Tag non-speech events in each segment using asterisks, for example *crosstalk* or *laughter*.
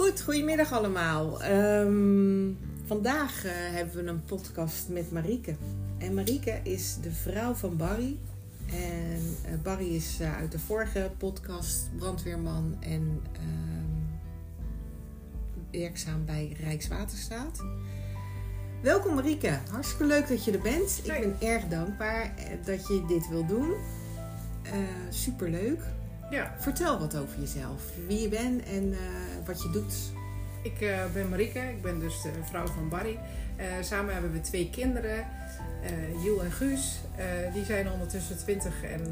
Goed, goedemiddag allemaal. Ehm, vandaag eh, hebben we een podcast met Marieke. En Marieke is de vrouw van Barry. En eh, Barry is eh, uit de vorige podcast brandweerman en ehm, werkzaam bij Rijkswaterstaat. Welkom Marieke, hartstikke leuk dat je er bent. Ik ben erg dankbaar dat je dit wil doen. Eh superleuk. Ja, Vertel wat over jezelf. Wie je bent en eh, wat je doet. ik eh, ben Marieke, ik ben dus de vrouw van Barry. Samen hebben we twee kinderen, Jiel en Guus. Die zijn ondertussen 20 en,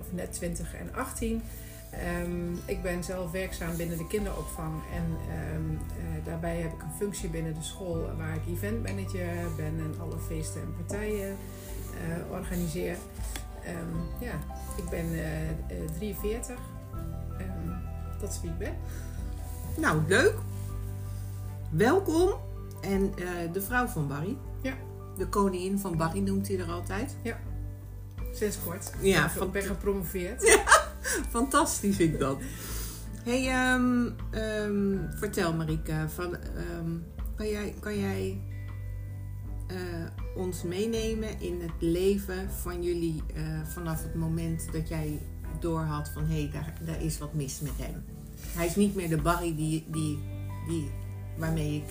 of net 20 en 18. Ehm, ik ben zelf werkzaam binnen de kinderopvang en ehm, eh, daarbij heb ik een functie binnen de school waar ik eventmanager ben en alle feesten en partijen organiseer. Ehm, ja, ik ben eh, eh, 43. Ehm, dat is wie ik ben. Nou, leuk. Welkom. En eh, de vrouw van Barry. Ja. De koningin van Barry noemt hij er altijd. Sinds kort. Ja, ik van- ben gepromoveerd. *laughs* Fantastisch vind ik dat. hey, ehm, vertel Marieke. Van, kan jij, kan jij eh, ons meenemen in het leven van jullie eh, vanaf het moment dat jij doorhad van hé, hey, daar, daar is wat mis met hem. Hij is niet meer de Barry die, die, die, waarmee ik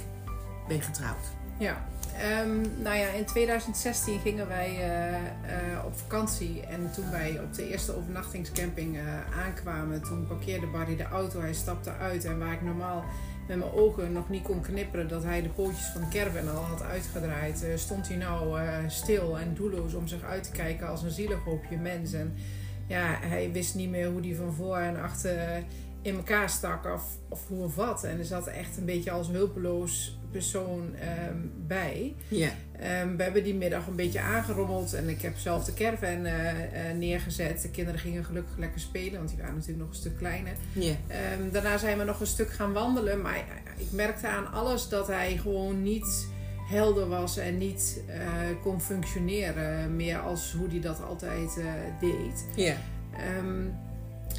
ben getrouwd. Ja. Ehm, nou ja, in 2016 gingen wij eh, eh, op vakantie. En toen wij op de eerste overnachtingscamping aankwamen, toen parkeerde Barry de auto. Hij stapte uit. En waar ik normaal met mijn ogen nog niet kon knipperen dat hij de pootjes van caravan al had uitgedraaid, eh, stond hij nou eh, stil en doelloos om zich uit te kijken als een zielig hoopje mens. En ja, hij wist niet meer hoe die van voor en achter in elkaar stak of, of hoe of wat. En er zat echt een beetje als hulpeloos persoon ehm, bij. Ja. Ehm, we hebben die middag een beetje aangerommeld en ik heb zelf de caravan eh, neergezet. De kinderen gingen gelukkig lekker spelen, want die waren natuurlijk nog een stuk kleiner. Ja. Ehm, daarna zijn we nog een stuk gaan wandelen, maar ik merkte aan alles dat hij gewoon niet helder was en niet eh, kon functioneren meer als hoe hij dat altijd deed. Ja.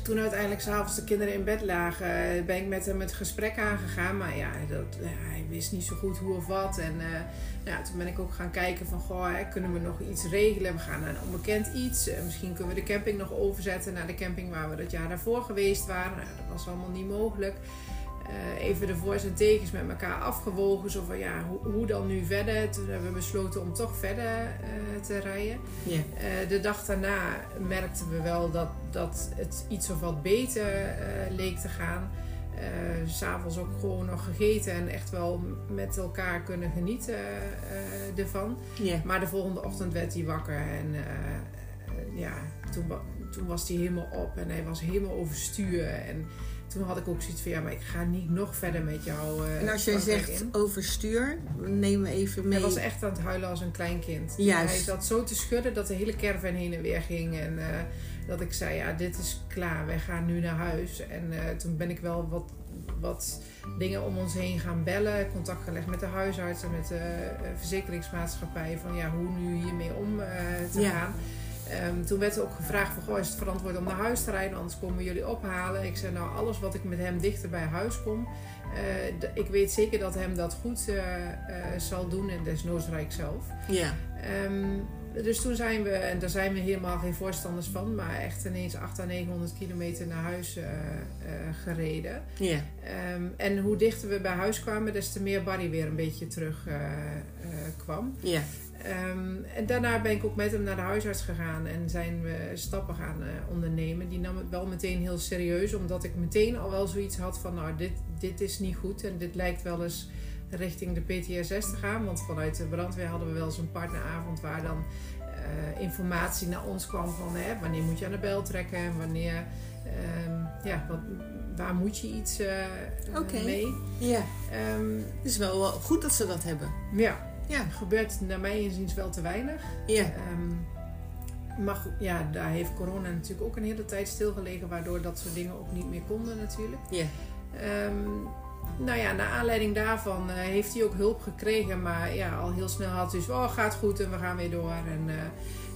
Toen uiteindelijk s'avonds de kinderen in bed lagen, eh, ben ik met hem het gesprek aangegaan. Maar ja, dat, ja, hij wist niet zo goed hoe of wat. En eh, ja, toen ben ik ook gaan kijken van, goh, hè, kunnen we nog iets regelen? We gaan naar een onbekend iets. Eh, misschien kunnen we de camping nog overzetten naar de camping waar we dat jaar daarvoor geweest waren. Nou, dat was allemaal niet mogelijk. Eh, even de voor's en tegens met elkaar afgewogen. Zo van, ja, hoe, hoe dan nu verder? Toen hebben we besloten om toch verder eh, te rijden. Ja. Eh, de dag daarna merkten we wel dat, dat het iets of wat beter leek te gaan. S S'avonds ook gewoon nog gegeten en echt wel met elkaar kunnen genieten ervan. Maar de volgende ochtend werd hij wakker en ja, toen, toen was hij helemaal op en hij was helemaal overstuur. En toen had ik ook zoiets van ja, maar ik ga niet nog verder met jou. eh, En als jij zegt in. overstuur, neem me even mee. Hij was echt aan het huilen als een klein kind. Juist. Hij zat zo te schudden dat de hele caravan heen en weer ging. En eh, dat ik zei, ja, dit is klaar. Wij gaan nu naar huis. En eh, toen ben ik wel wat, wat dingen om ons heen gaan bellen. Contact gelegd met de huisarts en met de verzekeringsmaatschappij. Van ja, hoe nu hiermee om te Ja. gaan. Ehm, toen werd er ook gevraagd van, goh, is het verantwoord om naar huis te rijden? Anders komen we jullie ophalen. Ik zei, nou, alles wat ik met hem dichter bij huis kom... eh, ik weet zeker dat hem dat goed eh, eh, zal doen en desnoods rijd ik zelf. Ja. Ehm, dus toen zijn we, en daar zijn we helemaal geen voorstanders van, maar echt ineens 800 à 900 kilometer naar huis gereden. Ja. Ehm, en hoe dichter we bij huis kwamen, des te meer Barry weer een beetje terug kwam. Ja. Ehm, en daarna ben ik ook met hem naar de huisarts gegaan en zijn we stappen gaan eh, ondernemen. Die nam het wel meteen heel serieus, omdat ik meteen al wel zoiets had van, nou, dit, dit is niet goed en dit lijkt wel eens richting de PTSS te gaan. Want vanuit de brandweer hadden we wel eens een partneravond waar dan eh, informatie naar ons kwam van hè, wanneer moet je aan de bel trekken en wanneer, ehm, ja, wat, waar moet je iets eh, Oké. mee. Ja. Ehm, Het is wel, wel goed dat ze dat hebben. ja, Ja. gebeurt naar mijn inziens wel te weinig. Ja. Ehm, maar goed, ja, daar heeft corona natuurlijk ook een hele tijd stilgelegen, waardoor dat soort dingen ook niet meer konden natuurlijk. Ja. Ehm, nou ja, naar aanleiding daarvan eh, heeft hij ook hulp gekregen, maar ja, al heel snel had hij dus, oh gaat goed en we gaan weer door. En eh,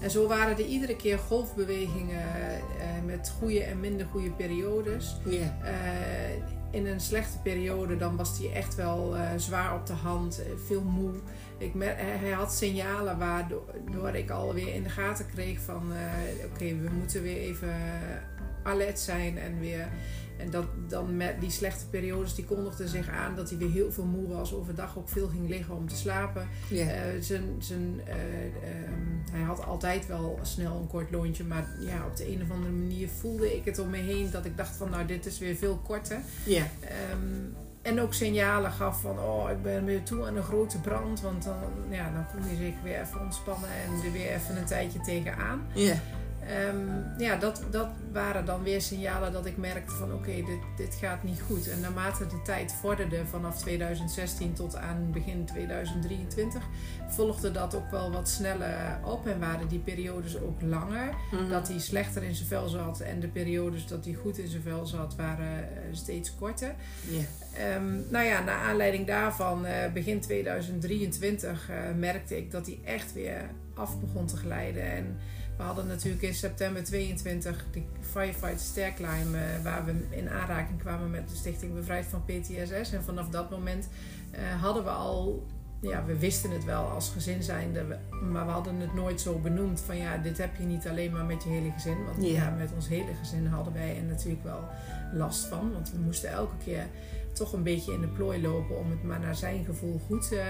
En zo waren er iedere keer golfbewegingen eh, met goede en minder goede periodes. Ja. In een slechte periode dan was hij echt wel eh, zwaar op de hand, eh, veel moe. Ik hij had signalen waardoor waardoor ik alweer in de gaten kreeg van eh, oké, we moeten weer even alert zijn en weer. En dat, dan met die slechte periodes, die kondigden zich aan dat hij weer heel veel moe was. Overdag ook veel ging liggen om te slapen. Eh, zijn, zijn, eh, ehm, hij had altijd wel snel een kort loontje. Maar ja, op de een of andere manier voelde ik het om me heen. Dat ik dacht van nou, dit is weer veel korter. Ehm, en ook signalen gaf van, oh, ik ben weer toe aan een grote brand. Want dan, ja, dan kon hij zich weer even ontspannen en er weer even een tijdje tegenaan. Ja. Ehm, ja, dat, dat waren dan weer signalen dat ik merkte van, oké, dit, dit gaat niet goed. En naarmate de tijd vorderde vanaf 2016 tot aan begin 2023, volgde dat ook wel wat sneller op. En waren die periodes ook langer. Mhm. Dat hij slechter in zijn vel zat en de periodes dat hij goed in zijn vel zat, waren eh, steeds korter. Ehm, nou ja, naar aanleiding daarvan, eh, begin 2023, eh, merkte ik dat hij echt weer af begon te glijden. En we hadden natuurlijk in september 22 de Firefight Sterkline, eh, waar we in aanraking kwamen met de Stichting Bevrijd van PTSS. En vanaf dat moment eh, hadden we al, ja, we wisten het wel als gezin zijnde, maar we hadden het nooit zo benoemd van ja, dit heb je niet alleen maar met je hele gezin. Want Ja. ja, met ons hele gezin hadden wij er natuurlijk wel last van. Want we moesten elke keer toch een beetje in de plooi lopen om het maar naar zijn gevoel goed eh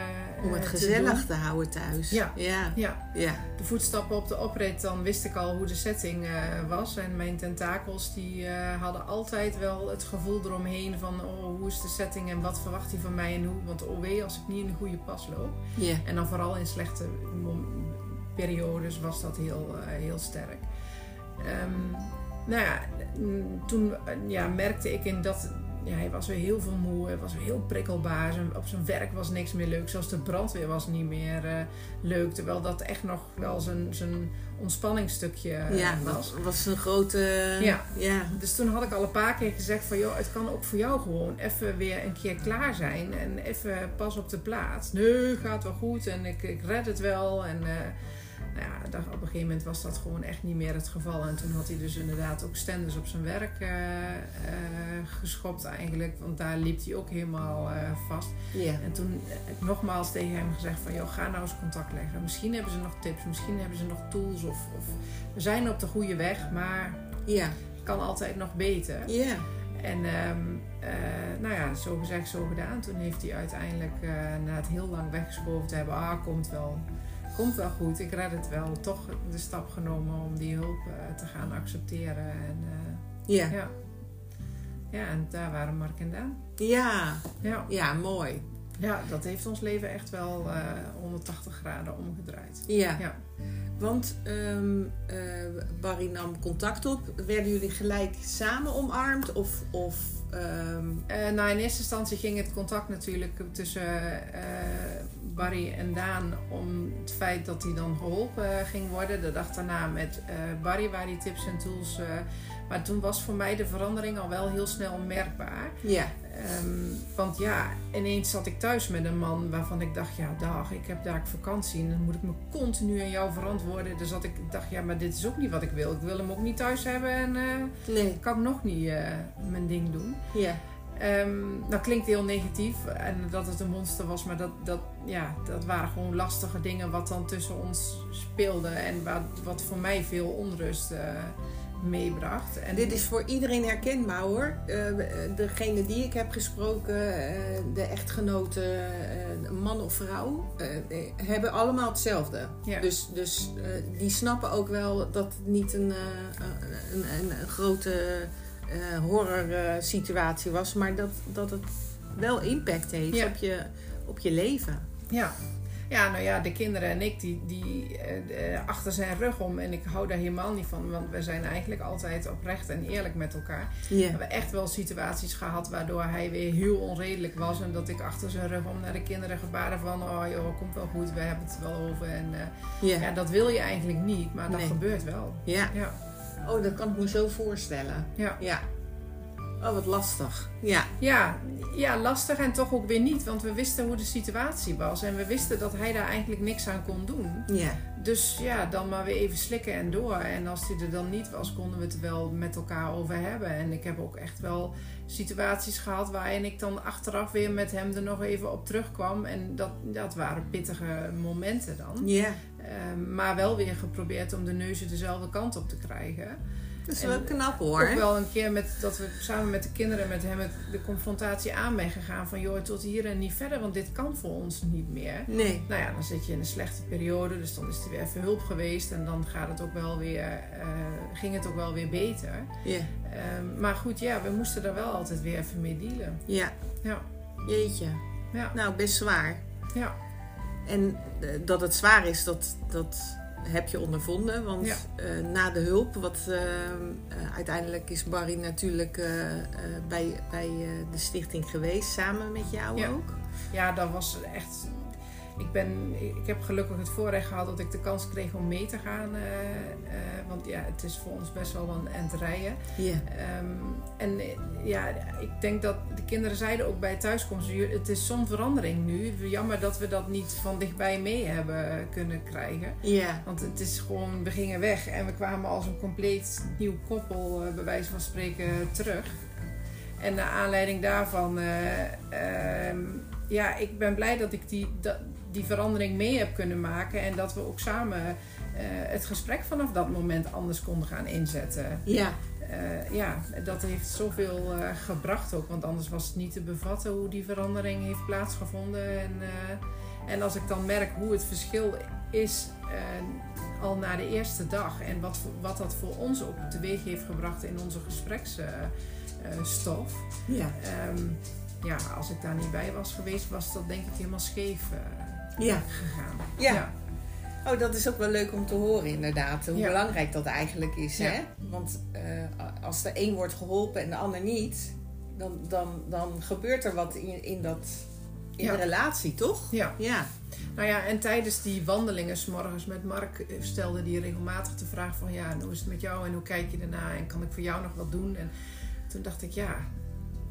Om het te gezellig doen. te houden thuis. Ja. Ja. Ja, Ja. de voetstappen op de oprit, dan wist ik al hoe de setting eh, was. En mijn tentakels die eh, hadden altijd wel het gevoel eromheen van oh, hoe is de setting en wat verwacht hij van mij en hoe. Want oh wee, als ik niet in de goede pas loop. Ja. En dan vooral in slechte periodes was dat heel, heel sterk. Ehm, nou ja, toen ja, merkte ik in dat... Ja, hij was weer heel veel moe, hij was weer heel prikkelbaar. Zijn- op zijn werk was niks meer leuk. Zelfs de brandweer was niet meer eh, leuk. Terwijl dat echt nog wel zijn, zijn ontspanningsstukje eh, Ja, was. was, was een grote... Ja. Ja. Dus toen had ik al een paar keer gezegd van... joh, het kan ook voor jou gewoon even weer een keer klaar zijn. En even pas op de plaats. Nee, gaat wel goed en ik, ik red het wel. En eh, nou ja, op een gegeven moment was dat gewoon echt niet meer het geval. En toen had hij dus inderdaad ook stenders op zijn werk eh, geschopt eigenlijk. Want daar liep hij ook helemaal eh, vast. En toen heb ik nogmaals tegen hem gezegd van... joh, ga nou eens contact leggen. Misschien hebben ze nog tips, misschien hebben ze nog tools. Of, of we zijn op de goede weg, maar het kan altijd nog beter. Ja. En ehm, eh, nou ja, zo gezegd, zo gedaan. Toen heeft hij uiteindelijk, na het heel lang weggeschoven te hebben... ah, komt wel, komt wel goed, ik red het wel. Toch de stap genomen om die hulp eh, te gaan accepteren. En eh, Ja. ja. ja, en daar waren Mark en Daan. Ja. Ja. Ja, mooi. ja, dat heeft ons leven echt wel eh 180 graden omgedraaid. Ja. Ja. Want eh, Barry nam contact op. Werden jullie gelijk samen omarmd? Of, of Eh, nou, in eerste instantie ging het contact natuurlijk tussen eh, Barry en Daan om het feit dat hij dan geholpen ging worden. De dag daarna met eh, Barry waar die tips en tools. eh, maar toen was voor mij de verandering al wel heel snel merkbaar. ja. Ehm, want ja, ineens zat ik thuis met een man waarvan ik dacht, ja dag, ik heb daar vakantie en dan moet ik me continu aan jou verantwoorden. Dus dat ik dacht, ja, maar dit is ook niet wat ik wil. Ik wil hem ook niet thuis hebben en eh, Nee. kan ik nog niet eh, mijn ding doen. Ja. Ehm, dat klinkt heel negatief en dat het een monster was, maar dat, dat, ja, dat waren gewoon lastige dingen wat dan tussen ons speelde en wat, wat voor mij veel onrust eh, meebracht. En Dit is voor iedereen herkenbaar hoor. Eh, degene die ik heb gesproken, eh, de echtgenoten, man of vrouw, hebben allemaal hetzelfde. Ja. Dus, dus die snappen ook wel dat het niet een, een, een, een grote eh horror eh, situatie was, maar dat, dat het wel impact heeft Ja. op, je, op je leven. Ja. Ja, nou ja, de kinderen en ik, die, die eh, achter zijn rug om. En ik hou daar helemaal niet van, want we zijn eigenlijk altijd oprecht en eerlijk met elkaar. We hebben echt wel situaties gehad waardoor hij weer heel onredelijk was. En dat ik achter zijn rug om naar de kinderen gebaren van... Oh joh, komt wel goed, we hebben het wel over. En Ja. ja, dat wil je eigenlijk niet, maar dat Nee. gebeurt wel. ja. Ja, Oh, dat kan ik me zo voorstellen. ja. Ja. Oh, wat lastig. Ja. Ja, ja, lastig en toch ook weer niet. Want we wisten hoe de situatie was. En we wisten dat hij daar eigenlijk niks aan kon doen. Ja. dus ja, dan maar weer even slikken en door. En als die er dan niet was, konden we het wel met elkaar over hebben. En ik heb ook echt wel situaties gehad waarin ik dan achteraf weer met hem er nog even op terugkwam. En dat, dat waren pittige momenten dan. Ja. Ehm, maar wel weer geprobeerd om de neuzen dezelfde kant op te krijgen. Dat is En wel knap hoor. Ook wel een keer met, dat we samen met de kinderen met hem het, de confrontatie aan ben gegaan. Van joh, tot hier en niet verder, want dit kan voor ons niet meer. Nee. Nou ja, dan zit je in een slechte periode, dus dan is er weer even hulp geweest. En dan gaat het ook wel weer, eh, ging het ook wel weer beter. Ja. Ehm, maar goed, ja, we moesten er wel altijd weer even mee dealen. Ja. Ja, Jeetje. ja, Nou, best zwaar. ja. En eh, dat het zwaar is, dat, dat heb je ondervonden. Want Ja. eh, na de hulp, wat eh, uiteindelijk is Barry natuurlijk bij, bij de stichting geweest, samen met jou Ja. ook. ja, dat was echt. Ik, ben, ik heb gelukkig het voorrecht gehad dat ik de kans kreeg om mee te gaan. eh, eh, want ja, het is voor ons best wel een end rijden. Ja. Ehm, en eh, ja, ik denk dat de kinderen zeiden ook bij thuiskomst: "Jullie- het is zo'n verandering nu. Jammer dat we dat niet van dichtbij mee hebben kunnen krijgen. Ja. Want het is gewoon, we gingen weg en we kwamen als een compleet nieuw koppel, bij wijze van spreken, terug. En naar aanleiding daarvan, eh, ehm, ja, ik ben blij dat ik die, dat, die verandering mee heb kunnen maken. En dat we ook samen eh, het gesprek vanaf dat moment anders konden gaan inzetten. Ja. Eh, ja, dat heeft zoveel eh, gebracht ook. Want anders was het niet te bevatten hoe die verandering heeft plaatsgevonden. En, en als ik dan merk hoe het verschil is al na de eerste dag. En wat, wat dat voor ons ook teweeg heeft gebracht in onze gespreksstof. Ja. Ehm, ja, als ik daar niet bij was geweest, was dat denk ik helemaal scheef Ja. gegaan. Ja. Oh, dat is ook wel leuk om te horen inderdaad. Hoe Ja. belangrijk dat eigenlijk is. Hè? Want eh, als de een wordt geholpen en de ander niet, dan, dan, dan gebeurt er wat in, in, dat, in de relatie, toch? ja. Ja. Nou ja, en tijdens die wandelingen s morgens met Mark eh, stelde die regelmatig de vraag van ja, hoe is het met jou en hoe kijk je ernaar en kan ik voor jou nog wat doen? En toen dacht ik ja,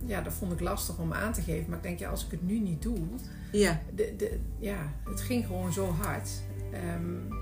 ja, dat vond ik lastig om aan te geven. Maar ik denk ja, als ik het nu niet doe, Ja. de, de, ja, het ging gewoon zo hard. ehm,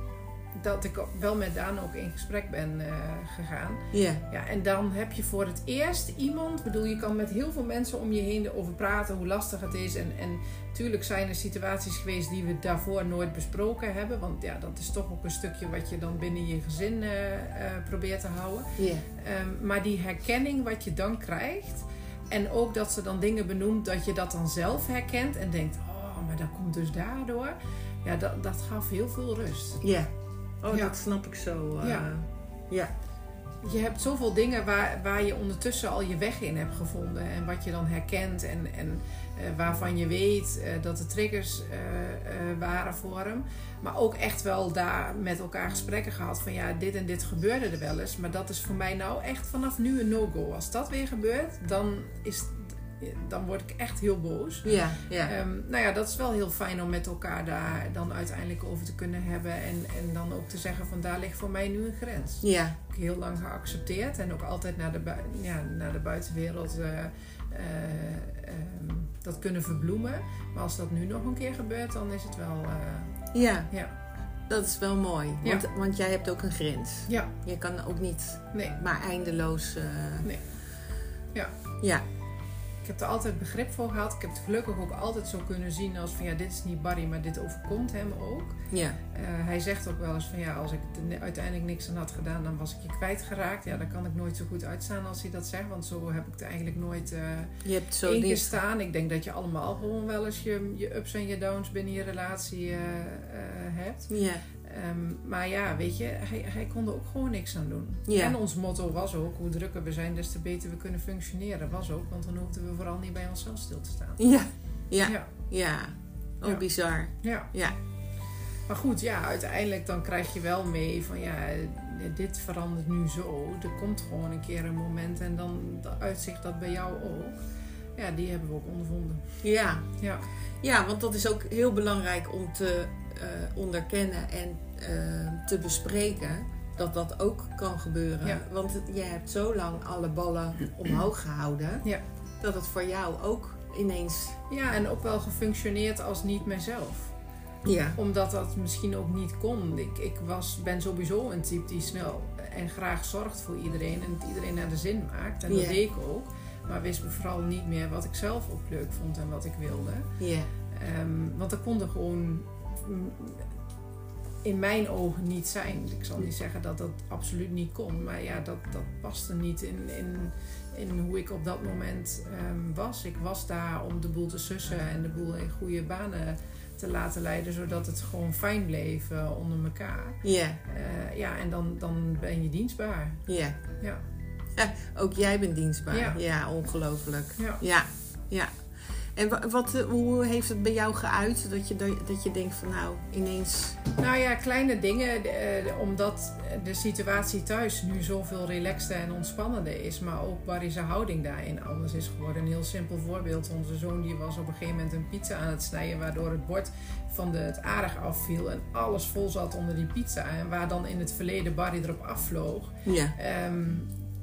dat ik wel met Daan ook in gesprek ben eh, gegaan. Ja. Ja, en dan heb je voor het eerst iemand, ik bedoel, je kan met heel veel mensen om je heen over praten, hoe lastig het is. En, en natuurlijk zijn er situaties geweest die we daarvoor nooit besproken hebben. Want ja, dat is toch ook een stukje wat je dan binnen je gezin eh, eh, probeert te houden. Ja. Ehm, maar die herkenning wat je dan krijgt. En ook dat ze dan dingen benoemt dat je dat dan zelf herkent en denkt, oh, maar dat komt dus daardoor. Ja, dat, dat gaf heel veel rust. Ja. Oh, Ja. dat snap ik zo. eh, Ja. ja. Je hebt zoveel dingen waar, waar je ondertussen al je weg in hebt gevonden. En wat je dan herkent en, en waarvan je weet eh, dat de triggers eh, eh, waren voor hem. Maar ook echt wel daar met elkaar gesprekken gehad van ja, dit en dit gebeurde er wel eens. Maar dat is voor mij nou echt vanaf nu een no-go. Als dat weer gebeurt, dan, is, dan word ik echt heel boos. Ja. Ja. Ehm, nou ja, dat is wel heel fijn om met elkaar daar dan uiteindelijk over te kunnen hebben. En, en dan ook te zeggen van daar ligt voor mij nu een grens ja. ook heel lang geaccepteerd en ook altijd naar de, bui- ja, naar de buitenwereld eh, eh, ehm, dat kunnen verbloemen. Maar als dat nu nog een keer gebeurt, dan is het wel. eh, ja. ja. Dat is wel mooi. Ja. Want, want jij hebt ook een grens. ja, Je kan ook niet nee. maar eindeloos... eh, Nee. Ja. Ja. Ik heb er altijd begrip voor gehad. Ik heb het gelukkig ook altijd zo kunnen zien als van ja, dit is niet Barry, maar dit overkomt hem ook. Ja. Eh, hij zegt ook wel eens van ja, als ik er uiteindelijk niks aan had gedaan, dan was ik je kwijtgeraakt. Ja, daar kan ik nooit zo goed uitstaan als hij dat zegt, want zo heb ik het eigenlijk nooit. eh, Je hebt zo Eén keer niet... staan. Ik denk dat je allemaal gewoon wel eens je, je ups en je downs binnen je relatie eh, hebt. Ja. Ehm, maar ja, weet je, hij, hij kon er ook gewoon niks aan doen. Ja. En ons motto was ook, hoe drukker we zijn, des te beter we kunnen functioneren. Was ook, want dan hoefden we vooral niet bij onszelf stil te staan. Ja. Ja. Ja. Ja. Oh, Ja. bizar. ja. Ja. Maar goed, ja, uiteindelijk dan krijg je wel mee van ja, dit verandert nu zo. Er komt gewoon een keer een moment en dan uitzicht dat bij jou ook. Ja, die hebben we ook ondervonden. Ja. Ja, Ja, want dat is ook heel belangrijk om te onderkennen en eh, te bespreken dat dat ook kan gebeuren. Ja. Want jij hebt zo lang alle ballen *clears throat* omhoog gehouden Ja. dat het voor jou ook ineens. ja en ook wel gefunctioneerd als niet mijzelf. Ja. Omdat dat misschien ook niet kon. Ik, ik was, ben sowieso een type die snel en graag zorgt voor iedereen. En het iedereen naar de zin maakt. En dat Ja. deed ik ook. Maar wist me vooral niet meer wat ik zelf ook leuk vond en wat ik wilde. Ja. Ehm, want dat kon er gewoon in mijn ogen niet zijn. Ik zal niet zeggen dat dat absoluut niet kon. Maar ja, dat, dat paste niet in, in, in hoe ik op dat moment ehm, was. Ik was daar om de boel te sussen en de boel in goede banen te laten leiden. Zodat het gewoon fijn bleef eh, onder elkaar. Ja. Eh, ja, en dan, dan ben je dienstbaar. Ja. Ja. Ook jij bent dienstbaar. Ja. Ja, ongelooflijk. Ja. Ja, ja. En wa- wat, eh, hoe heeft het bij jou geuit dat je, dat je denkt van nou ineens... Nou ja, kleine dingen. eh, omdat de situatie thuis nu zoveel relaxter en ontspannender is. Maar ook Barry's houding daarin anders is geworden. Een heel simpel voorbeeld. Onze zoon die was op een gegeven moment een pizza aan het snijden. Waardoor het bord van de, het aardig afviel. En alles vol zat onder die pizza. En waar dan in het verleden Barry erop afvloog. Ja. Ehm,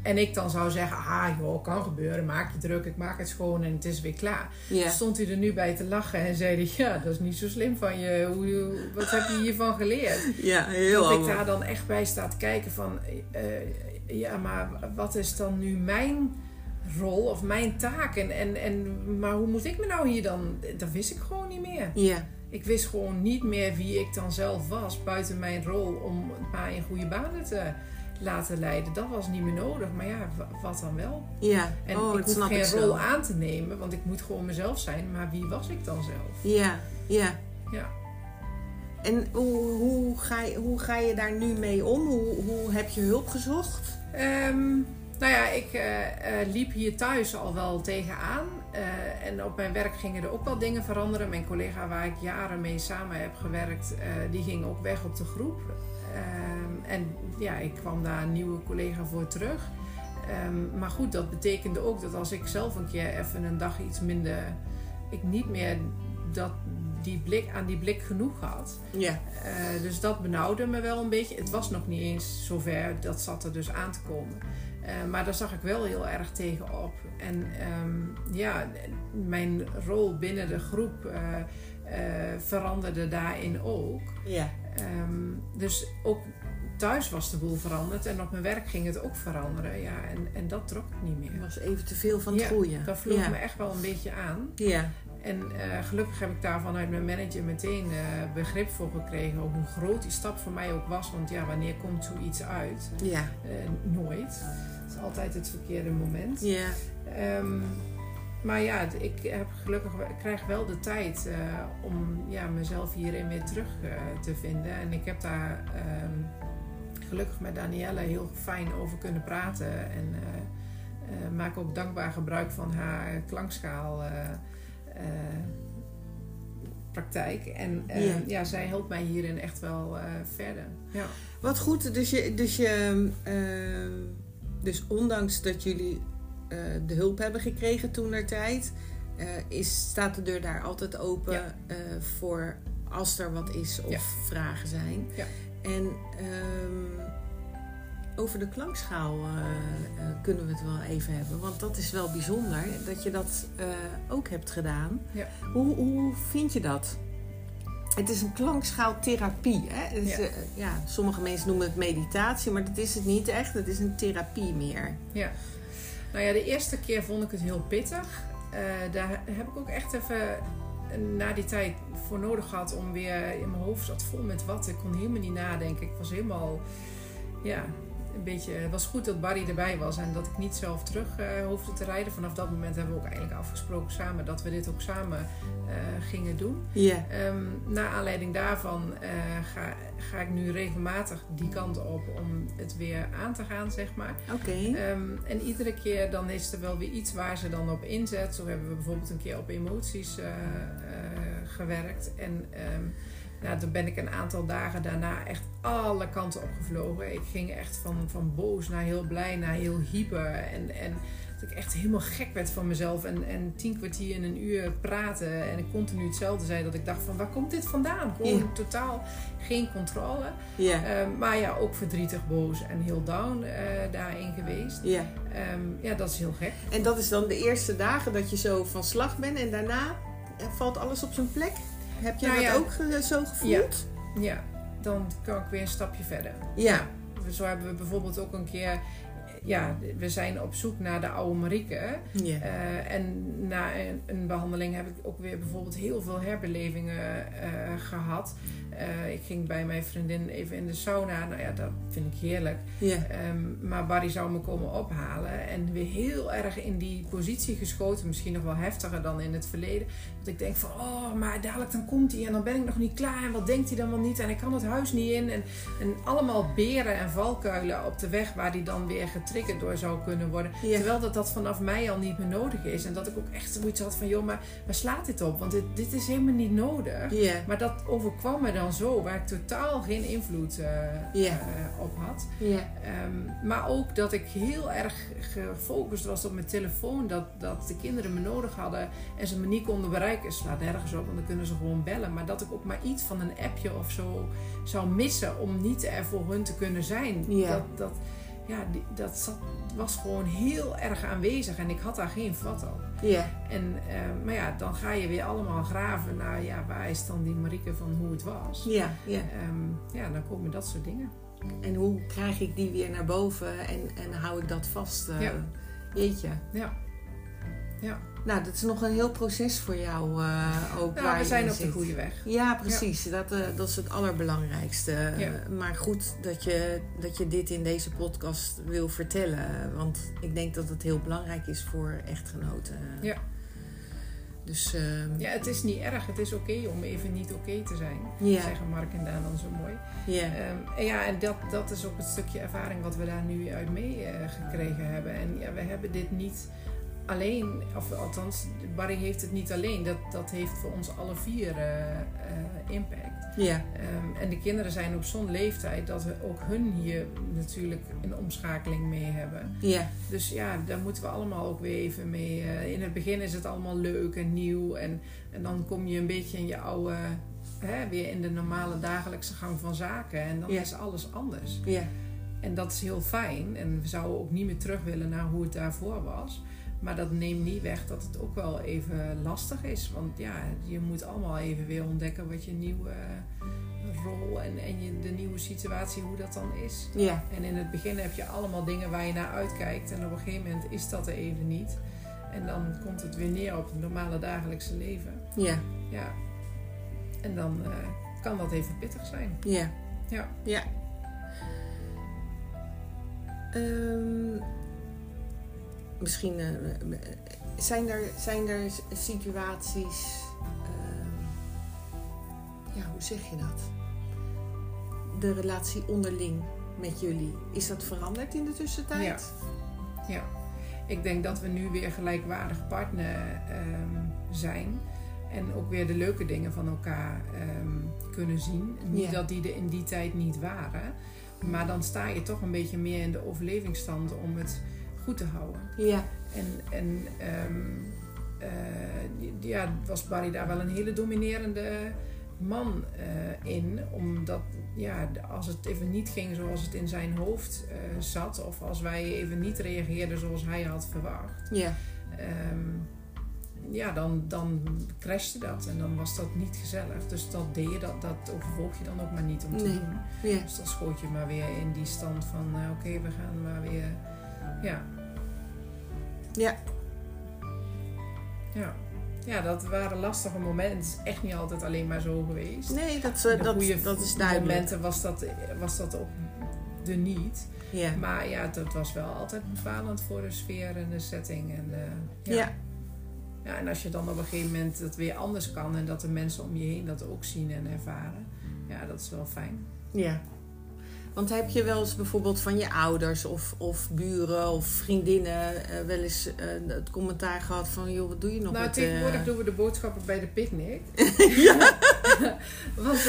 en ik dan zou zeggen, ah joh, kan gebeuren. Maak je druk, ik maak het schoon en het is weer klaar. Stond hij er nu bij te lachen en zei hij, ja, dat is niet zo slim van je. Hoe, wat heb je hiervan geleerd? Ja, heel dat ik anders. daar dan echt bij sta te kijken van, eh, ja, maar wat is dan nu mijn rol of mijn taak? En, en, en, maar hoe moet ik me nou hier dan... Dat wist ik gewoon niet meer. Ja. Ik wist gewoon niet meer wie ik dan zelf was buiten mijn rol om het maar in goede banen te laten leiden. Dat was niet meer nodig. Maar ja, wat dan wel? Ja. En oh, ik hoef geen ik rol aan te nemen, want ik moet gewoon mezelf zijn. Maar wie was ik dan zelf? Ja, ja. Ja. En hoe, hoe, ga je, hoe ga je daar nu mee om? Hoe, hoe heb je hulp gezocht? Ehm, nou ja, ik eh, eh, liep hier thuis al wel tegenaan. Eh, en op mijn werk gingen er ook wel dingen veranderen. Mijn collega waar ik jaren mee samen heb gewerkt, die ging ook weg op de groep. Ehm, en ja, ik kwam daar een nieuwe collega voor terug. Ehm, maar goed, dat betekende ook dat als ik zelf een keer even een dag iets minder... Ik niet meer dat, die blik, aan die blik genoeg had. Ja. Eh, dus dat benauwde me wel een beetje. Het was nog niet eens zover, dat zat er dus aan te komen. Eh, maar daar zag ik wel heel erg tegenop. En ehm, ja, mijn rol binnen de groep eh, veranderde daarin ook. Ja. Ehm, dus ook thuis was de boel veranderd en op mijn werk ging het ook veranderen. Ja, en, en dat trok ik niet Het meer. was even te veel van het Ja, goede. Dat vloog ja. me echt wel een beetje aan. Ja. En eh, gelukkig heb ik daar vanuit mijn manager meteen eh, begrip voor gekregen. Ook hoe groot die stap voor mij ook was. Want ja, wanneer komt zoiets uit? Ja. Eh, nooit. Het is altijd het verkeerde moment. Ja. Ehm, maar ja, ik heb gelukkig, ik krijg wel de tijd eh, om ja, mezelf hierin weer terug eh, te vinden. En ik heb daar ehm, gelukkig met Danielle heel fijn over kunnen praten. En eh, maak ook dankbaar gebruik van haar klankschaal. praktijk. En Ja. ja, zij helpt mij hierin echt wel verder. Ja. Wat goed, dus je, dus je, ehm, dus ondanks dat jullie eh, de hulp hebben gekregen toen naar tijd, eh, is, staat de deur daar altijd open Ja. eh, voor als er wat is of Ja. vragen zijn. Ja. En ehm, over de klankschaal kunnen we het wel even hebben, want dat is wel bijzonder dat je dat ook hebt gedaan. Ja. Hoe, hoe vind je dat? Het is een klankschaaltherapie. Hè? Ja. eh, ja, sommige mensen noemen het meditatie, maar dat is het niet echt. Het is een therapie meer. Ja. Nou ja, de eerste keer vond ik het heel pittig. Eh, daar heb ik ook echt even na die tijd voor nodig gehad om weer in mijn hoofd zat vol met wat. Ik kon helemaal niet nadenken. Ik was helemaal, ja, een beetje. Het was goed dat Barry erbij was en dat ik niet zelf terug eh, hoefde te rijden. Vanaf dat moment hebben we ook eigenlijk afgesproken samen dat we dit ook samen eh, gingen doen. Ja. Ehm naar aanleiding daarvan eh, ga, ga ik nu regelmatig die kant op om het weer aan te gaan, zeg maar. Oké. Ehm, en iedere keer dan is er wel weer iets waar ze dan op inzet. Zo hebben we bijvoorbeeld een keer op emoties gewerkt. En ehm, nou, toen ben ik een aantal dagen daarna echt alle kanten opgevlogen. Ik ging echt van, van boos naar heel blij, naar heel hyper. En, en dat ik echt helemaal gek werd van mezelf. En, en tien kwartier in een uur praten. En ik continu hetzelfde zei. Dat ik dacht van waar komt dit vandaan? Gewoon Ja. totaal geen controle. Ehm, maar ja, ook verdrietig, boos en heel down eh, daarin geweest. ja. Ehm, ja, dat is heel gek. En dat is dan de eerste dagen dat je zo van slag bent en daarna eh, valt alles op zijn plek? Heb jij Nou dat ja. ook zo gevoeld? Ja, dan kan ik weer een stapje verder. Ja. Zo hebben we bijvoorbeeld ook een keer... Ja, we zijn op zoek naar de oude Marieke. Eh, en na een, een behandeling heb ik ook weer bijvoorbeeld heel veel herbelevingen eh, gehad. Eh, ik ging bij mijn vriendin even in de sauna. Nou ja, dat vind ik heerlijk. Ehm, maar Barry zou me komen ophalen. En weer heel erg in die positie geschoten. Misschien nog wel heftiger dan in het verleden. Dat ik denk van, oh, maar dadelijk dan komt hij en dan ben ik nog niet klaar. En wat denkt hij dan wel niet? En ik kan het huis niet in. En, en allemaal beren en valkuilen op de weg waar hij dan weer getriggerd door zou kunnen worden. Ja. Terwijl dat, dat vanaf mij al niet meer nodig is. En dat ik ook echt zoiets had van, joh, maar waar slaat dit op? Want dit, dit is helemaal niet nodig. Ja. Maar dat overkwam me dan zo, waar ik totaal geen invloed eh, eh, op had. Ja. Ehm, maar ook dat ik heel erg gefocust was op mijn telefoon. Dat, dat de kinderen me nodig hadden en ze me niet konden bereiken. Slaat nergens op, want dan kunnen ze gewoon bellen. Maar dat ik ook maar iets van een appje of zo zou missen om niet er voor hun te kunnen zijn. Ja. Dat, dat, ja, die- dat zat, was gewoon heel erg aanwezig en ik had daar geen vat op. Ja. En, eh, maar ja, dan ga je weer allemaal graven naar ja, waar is dan die Marieke van hoe het was. Ja. Ja. Ehm, ja, dan komen dat soort dingen. En hoe krijg ik die weer naar boven en, en hou ik dat vast? eh, Ja. Jeetje. Ja. Ja. Nou, dat is nog een heel proces voor jou eh, ook. Nou, waar we zijn op de goede weg. Ja, precies. Dat, eh, dat is het allerbelangrijkste. Ja. Maar goed dat je, dat je dit in deze podcast wil vertellen. Want ik denk dat het heel belangrijk is voor echtgenoten. Ja. Dus ehm, Ja, het is niet erg. Het is oké om even niet oké te zijn. Ja. Zeggen Mark en Daan dan zo mooi. ja. Ehm, en ja, en dat, dat is ook het stukje ervaring wat we daar nu uit mee eh, gekregen hebben. En ja, we hebben dit niet alleen, of althans, Barry heeft het niet alleen. Dat, dat heeft voor ons alle vier eh, eh, impact. ja. Ehm, en de kinderen zijn op zo'n leeftijd dat we ook hun hier natuurlijk een omschakeling mee hebben. ja. Dus ja, daar moeten we allemaal ook weer even mee. eh, in het begin is het allemaal leuk en nieuw. En, en dan kom je een beetje in je oude, hè, weer in de normale dagelijkse gang van zaken. En dan Ja. is alles anders. ja. En dat is heel fijn. En we zouden ook niet meer terug willen naar hoe het daarvoor was. Maar dat neemt niet weg dat het ook wel even lastig is. Want ja, je moet allemaal even weer ontdekken wat je nieuwe eh, rol en, en je, de nieuwe situatie, hoe dat dan is. ja. En in het begin heb je allemaal dingen waar je naar uitkijkt. En op een gegeven moment is dat er even niet. En dan komt het weer neer op het normale dagelijkse leven. ja. Ja. En dan eh, kan dat even pittig zijn. ja. Ja. Ja. Ehm, misschien eh, zijn, er, zijn er situaties. ehm, ja, hoe zeg je dat? De relatie onderling met jullie. Is dat veranderd in de tussentijd? Ja. Ik denk dat we nu weer gelijkwaardig partner ehm, zijn. En ook weer de leuke dingen van elkaar ehm, kunnen zien. Niet Ja. dat die er in die tijd niet waren. Maar dan sta je toch een beetje meer in de overlevingsstand om het goed te houden. Ja. En, en ehm, eh, ja, was Barry daar wel een hele dominerende man eh, in. Omdat ja, als het even niet ging zoals het in zijn hoofd eh, zat, of als wij even niet reageerden zoals hij had verwacht, Ja. ehm, ja, dan, dan crashte dat en dan was dat niet gezellig. Dus dat deed je, dat, dat overwoog je dan ook maar niet om te Nee. doen. Ja. Dus dan schoot je maar weer in die stand van, oké, we gaan maar weer, ja, Ja. Ja. ja, dat waren lastige momenten. Het is echt niet altijd alleen maar zo geweest. Nee, dat, eh, dat, dat is duidelijk. momenten was dat, was dat ook de niet. Ja. Maar ja, dat was wel altijd bepalend voor de sfeer en de setting. En, eh, Ja. ja. Ja, en als je dan op een gegeven moment het weer anders kan en dat de mensen om je heen dat ook zien en ervaren, ja, dat is wel fijn. Ja. Want heb je wel eens bijvoorbeeld van je ouders of, of buren of vriendinnen eh, wel eens eh, het commentaar gehad van joh, wat doe je nog nou, met tegenwoordig eh, doen we de boodschappen bij de picknick. *laughs* *laughs* Want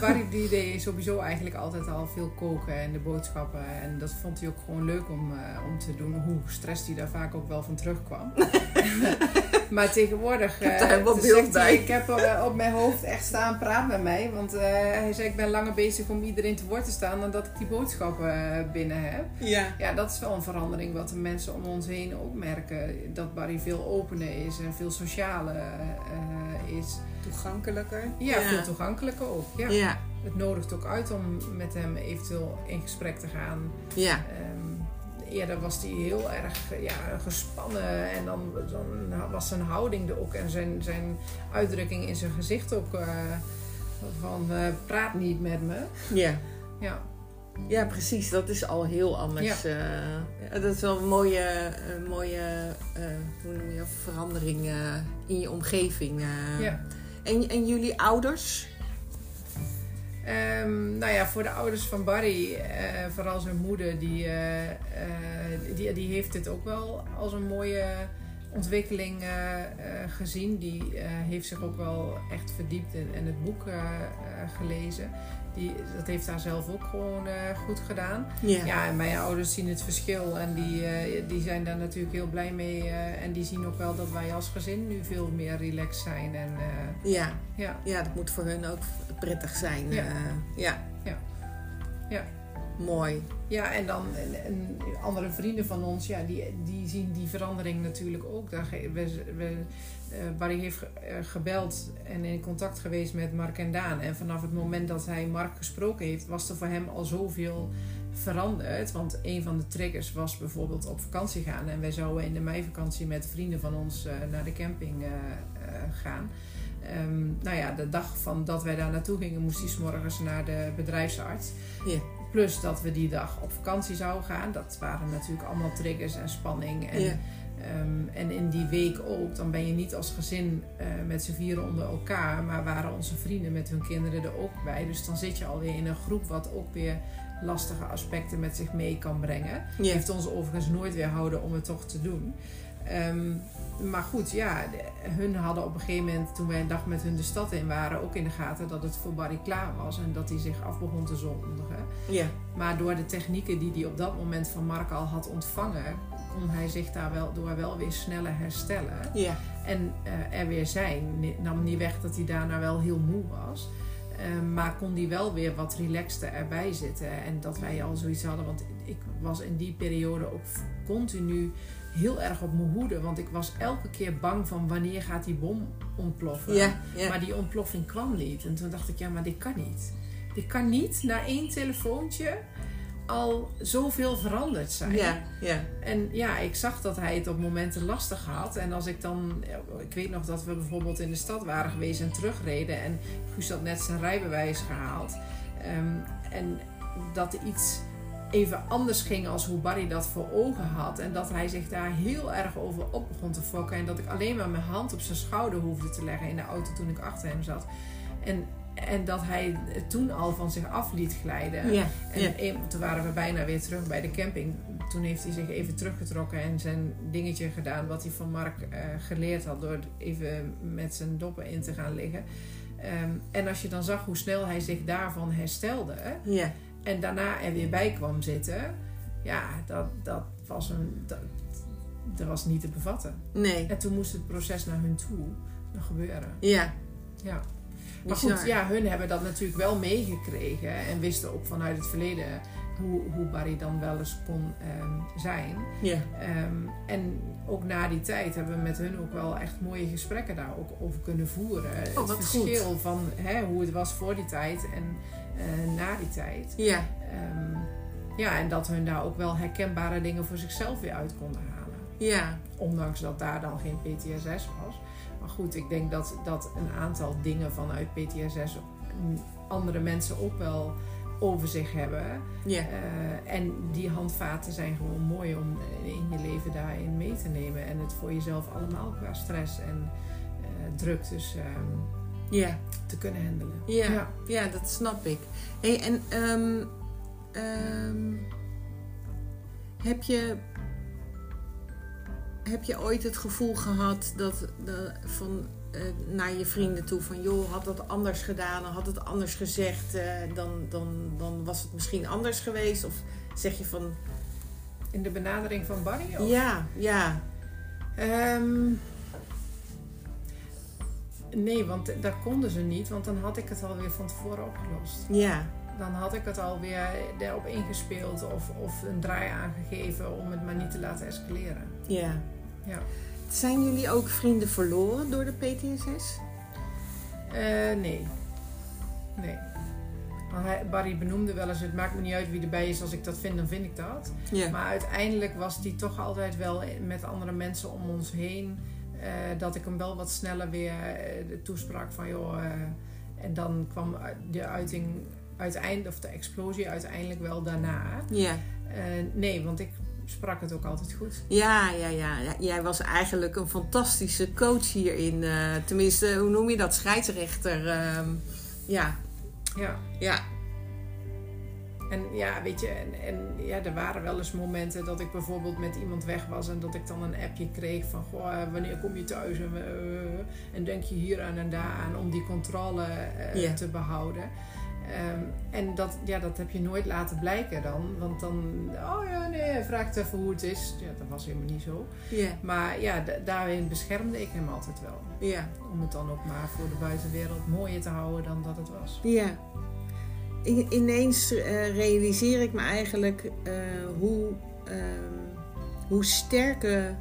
Barry die deed sowieso eigenlijk altijd al veel koken en de boodschappen. En dat vond hij ook gewoon leuk om, om te doen. Hoe stress hij daar vaak ook wel van terugkwam. *laughs* *laughs* maar tegenwoordig... heb eh, daar helemaal beeld hij. Ik heb eh, op mijn hoofd echt staan praat met mij. Want eh, hij zei ik ben langer bezig om iedereen te woord te staan aan dan dat ik die boodschappen eh, binnen heb. Ja. Ja, dat is wel een verandering wat de mensen om ons heen ook merken. Dat Barry veel opener is en veel socialer eh, is. Toegankelijker. Ja, veel toegankelijker ook. Ja. Ja. Het nodigt ook uit om met hem eventueel in gesprek te gaan. Ja. Eerder was hij heel erg eh, ja, gespannen en dan, dan was zijn houding er ook en zijn, zijn uitdrukking in zijn gezicht ook eh, van eh, praat niet met me. Ja. Ja. Ja, precies. Dat is al heel anders. Ja, dat is wel een mooie, een mooie hoe noem je verandering in je omgeving. Ja. En, en jullie ouders? Ehm, nou ja, voor de ouders van Barry, eh, vooral zijn moeder, die, eh, eh, die, die heeft dit ook wel als een mooie ontwikkeling gezien. Die heeft zich ook wel echt verdiept in, het boek gelezen. Die, dat heeft haar zelf ook gewoon eh, goed gedaan. Ja. Ja, en mijn ouders zien het verschil en die, eh, die zijn daar natuurlijk heel blij mee. eh, en die zien ook wel dat wij als gezin nu veel meer relaxed zijn. En, Ja. ja. ja, dat moet voor hun ook prettig zijn. Ja. ja. Ja. Ja. Mooi. Ja, en dan en, andere vrienden van ons, ja, die, die zien die verandering natuurlijk ook. Daar, we, we, Barry heeft eh, gebeld en in contact geweest met Mark en Daan. En vanaf het moment dat hij Mark gesproken heeft, was er voor hem al zoveel veranderd. Want een van de triggers was bijvoorbeeld op vakantie gaan. En wij zouden in de meivakantie met vrienden van ons eh, naar de camping eh, eh, gaan. Ehm, nou ja, de dag van dat wij daar naartoe gingen, moest hij 's morgens naar de bedrijfsarts. Plus dat we die dag op vakantie zouden gaan. Dat waren natuurlijk allemaal triggers en spanning. En. Ehm, en in die week ook, dan ben je niet als gezin eh, met z'n vieren onder elkaar. Maar waren onze vrienden met hun kinderen er ook bij. Dus dan zit je alweer in een groep wat ook weer lastige aspecten met zich mee kan brengen. Ja. Heeft ons overigens nooit weerhouden om het toch te doen. Ehm, maar goed, ja, hun hadden op een gegeven moment, toen wij een dag met hun de stad in waren, ook in de gaten dat het voor Barry klaar was en dat hij zich af begon te zondigen. Ja. Maar door de technieken die hij op dat moment van Mark al had ontvangen, kon hij zich daar wel door wel weer sneller herstellen. Ja. En eh, er weer zijn. Nam niet weg dat hij daarna wel heel moe was. Eh, maar kon die wel weer wat relaxter erbij zitten. En dat wij al zoiets hadden. Want ik was in die periode ook continu heel erg op mijn hoede. Want ik was elke keer bang van wanneer gaat die bom ontploffen. Ja. Ja. Maar die ontploffing kwam niet. En toen dacht ik, ja, maar dit kan niet. Dit kan niet na één telefoontje al zoveel veranderd zijn. Ja. Ja. En ja, ik zag dat hij het op momenten lastig had. En als ik dan... Ik weet nog dat we bijvoorbeeld in de stad waren geweest en terugreden. En Guus had net zijn rijbewijs gehaald. Ehm, en dat er iets even anders ging als hoe Barry dat voor ogen had. En dat hij zich daar heel erg over op begon te fokken. En dat ik alleen maar mijn hand op zijn schouder hoefde te leggen in de auto toen ik achter hem zat. En, en dat hij het toen al van zich af liet glijden. Ja. En Ja. toen waren we bijna weer terug bij de camping. Toen heeft hij zich even teruggetrokken en zijn dingetje gedaan wat hij van Mark eh, geleerd had door even met zijn doppen in te gaan liggen. Ehm, en als je dan zag hoe snel hij zich daarvan herstelde Ja. en daarna er weer bij kwam zitten, ja, dat, dat was een. Dat, dat was niet te bevatten. Nee. En toen moest het proces naar hun toe gebeuren. Ja. Ja. Maar goed, ja, hun hebben dat natuurlijk wel meegekregen en wisten ook vanuit het verleden hoe, hoe Barry dan wel eens kon ehm, zijn. Ja. Ehm, en ook na die tijd hebben we met hun ook wel echt mooie gesprekken daar ook over kunnen voeren. Oh, het verschil van hè, hoe het was voor die tijd en eh, na die tijd. Ja. Ehm, ja, en dat hun daar ook wel herkenbare dingen voor zichzelf weer uit konden halen. Ja. Ondanks dat daar dan geen PTSS was. Maar goed, ik denk dat, dat een aantal dingen vanuit PTSS andere mensen ook wel over zich hebben. Ja. Eh, en die handvaten zijn gewoon mooi om in je leven daarin mee te nemen. En het voor jezelf allemaal qua stress en eh, druk dus ehm, Ja. te kunnen handelen. Ja. Ja. Ja, dat snap ik. Hey, en ehm, ehm, heb je heb je ooit het gevoel gehad dat de, van eh, naar je vrienden toe van joh had dat anders gedaan, had het anders gezegd, eh, dan, dan, dan was het misschien anders geweest? Of zeg je van In de benadering van Barry? Of? ja, ja, Ehm, nee, want daar konden ze niet, want dan had ik het alweer van tevoren opgelost. ja, dan had ik het alweer erop ingespeeld of, of een draai aangegeven om het maar niet te laten escaleren. Ja. Ja. Zijn jullie ook vrienden verloren door de PTSS? Eh, nee. Nee. Barry benoemde wel eens, het maakt me niet uit wie erbij is, als ik dat vind, dan vind ik dat. Maar uiteindelijk was die toch altijd wel met andere mensen om ons heen. eh, dat ik hem wel wat sneller weer eh, toesprak van joh. en dan kwam de uiting uiteindelijk, of de explosie uiteindelijk wel daarna. Ja. Nee, want ik sprak het ook altijd goed. Ja, ja, ja. Jij was eigenlijk een fantastische coach hierin. eh, tenminste, hoe noem je dat? Scheidsrechter. ehm, ja. Ja. Ja. En ja, weet je, en, en ja, er waren wel eens momenten dat ik bijvoorbeeld met iemand weg was en dat ik dan een appje kreeg van, goh, eh, wanneer kom je thuis en, eh, en denk je hier aan en daar aan om die controle te behouden. Ehm, en dat, ja, dat heb je nooit laten blijken dan, want dan, oh ja, nee, vraagt even hoe het is. Ja, dat was helemaal niet zo. Ja. Maar ja, da- daarin beschermde ik hem altijd wel. Ja. Om het dan ook maar voor de buitenwereld mooier te houden dan dat het was. Ja. Ineens eh, realiseer ik me eigenlijk eh, hoe, ehm, hoe sterke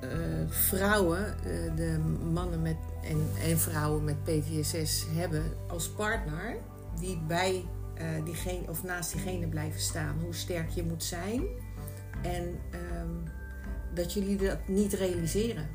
eh, vrouwen, de mannen met, en, en vrouwen met PTSS hebben als partner, die bij eh, diegene of naast diegene blijven staan. Hoe sterk je moet zijn en ehm, dat jullie dat niet realiseren.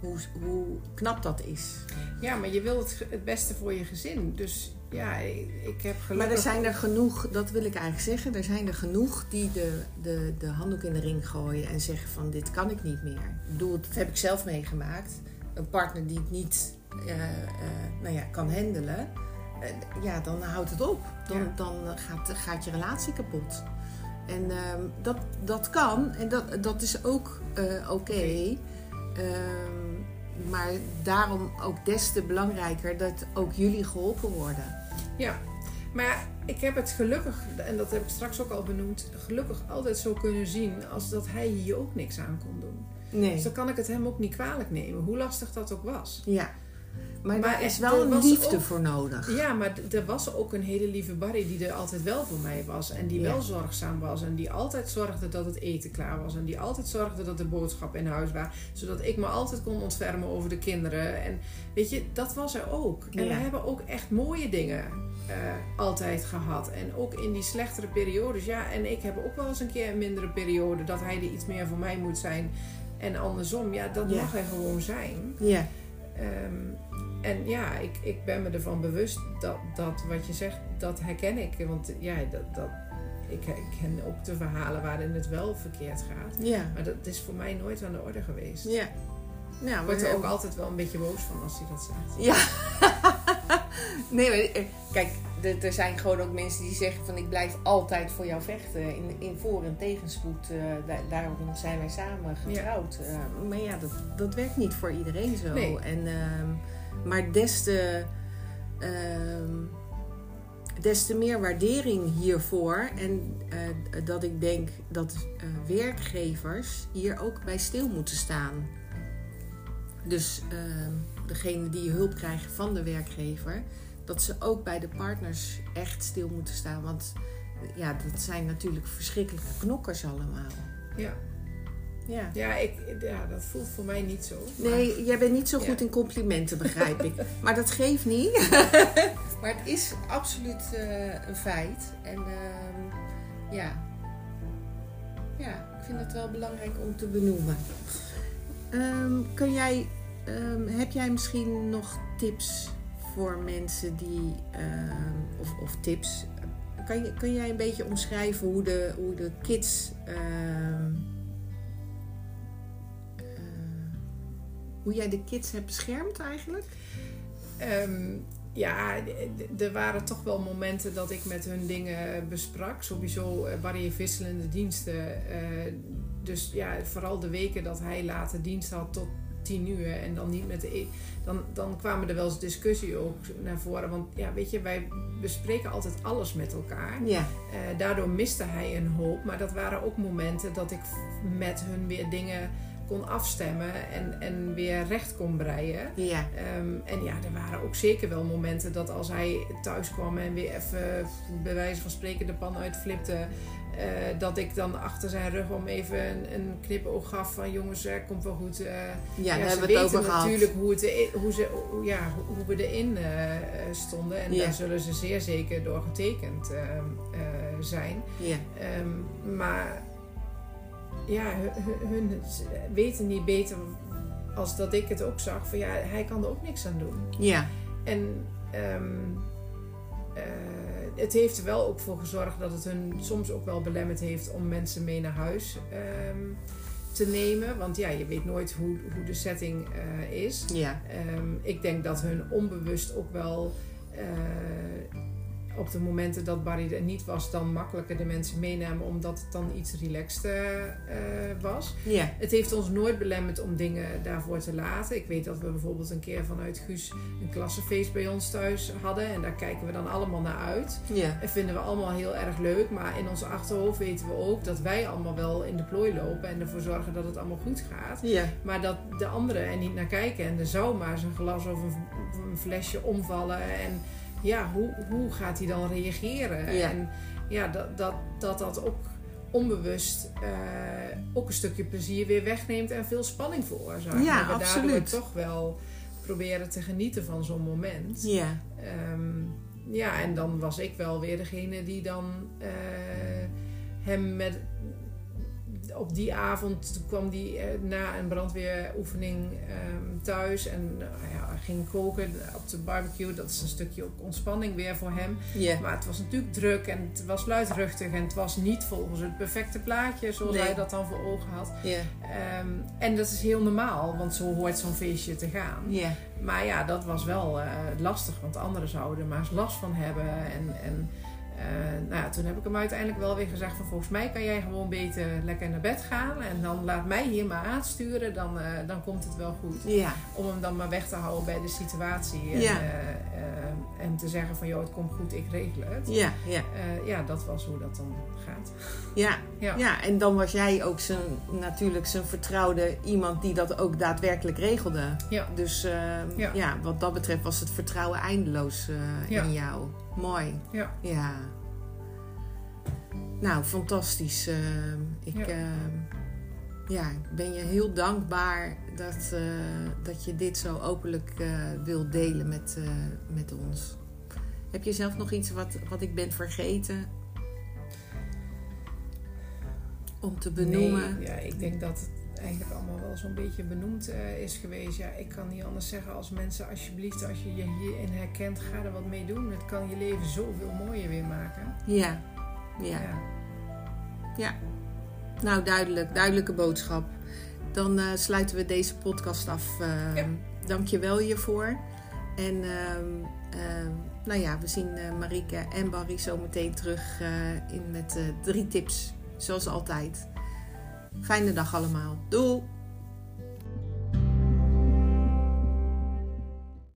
Hoe, hoe knap dat is. Ja, maar je wil het, het beste voor je gezin. Dus ja, ik, ik heb gelukkig... Maar er zijn er genoeg, dat wil ik eigenlijk zeggen, er zijn er genoeg die de, de, de handdoek in de ring gooien en zeggen van dit kan ik niet meer. Ik bedoel, dat heb ik zelf meegemaakt. Een partner die het niet eh, eh, nou ja, kan handelen, eh, ja, dan houdt het op. Dan, Ja. dan gaat, gaat je relatie kapot. En ehm, dat, dat kan en dat, dat is ook oké. Ehm, maar daarom ook des te belangrijker dat ook jullie geholpen worden. Ja, maar ik heb het gelukkig, en dat heb ik straks ook al benoemd, gelukkig altijd zo kunnen zien als dat hij hier ook niks aan kon doen. Nee. Dus dan kan ik het hem ook niet kwalijk nemen, hoe lastig dat ook was. Ja. Maar, Maar daar is er wel een was liefde ook- voor nodig. Ja, maar er was ook een hele lieve Barry die er altijd wel voor mij was. En die Ja. wel zorgzaam was. En die altijd zorgde dat het eten klaar was. En die altijd zorgde dat de boodschappen in huis waren. Zodat ik me altijd kon ontfermen over de kinderen. En weet je, dat was er ook. En Ja. we hebben ook echt mooie dingen eh, altijd gehad. En ook in die slechtere periodes. Ja, en ik heb ook wel eens een keer een mindere periode. Dat hij er iets meer voor mij moet zijn. En andersom, ja, dat Ja. mag er gewoon zijn. Ja. Ehm, en ja, ik, ik ben me ervan bewust dat, dat wat je zegt, dat herken ik. Want ja, dat, dat, ik, ik ken ook de verhalen waarin het wel verkeerd gaat. Ja. Maar dat is voor mij nooit aan de orde geweest. Ja. Nou, Ik word er ook altijd wel een beetje boos van als hij dat zegt. Ja. *laughs* *laughs* nee, maar eh, kijk, er- zijn gewoon ook mensen die zeggen van ik blijf altijd voor jou vechten. In, in voor- en tegenspoed. da- daarom zijn wij samen getrouwd. Eh, maar ja, dat, dat werkt niet voor iedereen zo. Nee. En, ehm, maar des te, ehm, des te meer waardering hiervoor. En dat ik denk dat werkgevers hier ook bij stil moeten staan. Dus ehm, degene die hulp krijgen van de werkgever, dat ze ook bij de partners echt stil moeten staan. Want ja, dat zijn natuurlijk verschrikkelijke knokkers allemaal. Ja, Ja. ja, ik, ja dat voelt voor mij niet zo. Maar- Nee, jij bent niet zo Ja. goed in complimenten, begrijp ik. *laughs* Maar dat geeft niet. *laughs* maar het is absoluut eh, een feit. En ehm, ja. ja, ik vind het wel belangrijk om te benoemen. Ehm, kun jij, ehm, heb jij misschien nog tips voor mensen die, ehm, of, of tips, kan, je, kun jij een beetje omschrijven hoe de, hoe de kids, ehm, eh, hoe jij de kids hebt beschermd eigenlijk? Ja, er waren toch wel momenten dat ik met hun dingen besprak. Sowieso eh, waren je wisselende diensten. eh, dus ja, vooral de weken dat hij later dienst had tot tien uur en dan niet met de... e- Dan, dan kwamen er wel eens discussie ook naar voren. Want ja, weet je, wij bespreken altijd alles met elkaar. Ja, Eh, daardoor miste hij een hoop. Maar dat waren ook momenten dat ik met hun weer dingen kon afstemmen en, en weer recht kon breien. Ja. Ehm, en ja, er waren ook zeker wel momenten dat als hij thuis kwam en weer even bij wijze van spreken de pan uitflipte, eh, dat ik dan achter zijn rug om even een, een knipoog gaf van jongens, eh, komt wel goed. eh, Ja, ze hebben we het weten natuurlijk hoe, het, hoe, ze, hoe- ja, hoe- we erin stonden. En Ja. daar zullen ze zeer zeker door getekend eh, eh, zijn. Ja. Ehm, maar ja, hun, weten niet beter als dat ik het ook zag. Van ja, hij kan er ook niks aan doen. Ja. En ehm, eh, het heeft er wel ook voor gezorgd dat het hun soms ook wel belemmerd heeft om mensen mee naar huis ehm, te nemen. Want ja, je weet nooit hoe, hoe de setting eh, is. Ja. Ehm, ik denk dat hun onbewust ook wel eh, op de momenten dat Barry er niet was, dan makkelijker de mensen meenamen, omdat het dan iets relaxed eh, was. Ja. Het heeft ons nooit belemmerd om dingen daarvoor te laten. Ik weet dat we bijvoorbeeld een keer vanuit Guus een klassenfeest bij ons thuis hadden. En daar kijken we dan allemaal naar uit. Ja. En vinden we allemaal heel erg leuk. Maar in ons achterhoofd weten we ook dat wij allemaal wel in de plooi lopen. En ervoor zorgen dat het allemaal goed gaat. Maar dat de anderen er niet naar kijken. En er zou maar zijn glas of een, een flesje omvallen. En ja, hoe, hoe gaat hij dan reageren? Ja. En ja, dat dat, dat, dat ook onbewust eh, ook een stukje plezier weer wegneemt en veel spanning veroorzaakt. Ja, we absoluut. daardoor toch wel proberen te genieten van zo'n moment. Ja. Ehm, ja, en dan was ik wel weer degene die dan eh, hem met. Op die avond kwam hij eh, na een brandweeroefening ehm, thuis en eh, ja, ging koken op de barbecue. Dat is een stukje ook ontspanning weer voor hem. Maar het was natuurlijk druk en het was luidruchtig en het was niet volgens het perfecte plaatje zoals Nee. hij dat dan voor ogen had. Ehm, en dat is heel normaal, want zo hoort zo'n feestje te gaan. Maar ja, dat was wel eh, lastig, want anderen zouden er maar eens last van hebben. En, en eh, nou ja, toen heb ik hem uiteindelijk wel weer gezegd van volgens mij kan jij gewoon beter lekker naar bed gaan. En dan laat mij hier maar aansturen, dan, eh, dan komt het wel goed. Ja. Om hem dan maar weg te houden bij de situatie. En, Ja. eh, en te zeggen van joh, het komt goed, ik regel het. Ja. Ja. Ja, dat was hoe dat dan gaat. Ja. Ja. Ja, en dan was jij ook zijn, natuurlijk zijn vertrouwde iemand die dat ook daadwerkelijk regelde. Ja. Dus eh, Ja. wat dat betreft was het vertrouwen eindeloos in jou. Mooi. Ja. Ja. Nou, fantastisch. Eh, ik Ja. eh, ja, ben je heel dankbaar dat, eh, dat je dit zo openlijk wilt delen met, met ons. Heb je zelf nog iets wat, wat ik ben vergeten om te benoemen? Nee, ja, ik denk dat het eigenlijk allemaal wel zo'n beetje benoemd eh, is geweest. Ja, ik kan niet anders zeggen als mensen, alsjeblieft, als je je hierin herkent, ga er wat mee doen. Het kan je leven zoveel mooier weer maken. Ja. ja. Ja. Nou, duidelijk. Duidelijke boodschap. Dan eh, sluiten we deze podcast af. Uh, Ja. Dank je wel hiervoor. En ehm, ehm, nou ja, we zien eh Marieke en Barry zo meteen terug eh, in met eh, drie tips. Zoals altijd. Fijne dag allemaal. Doei!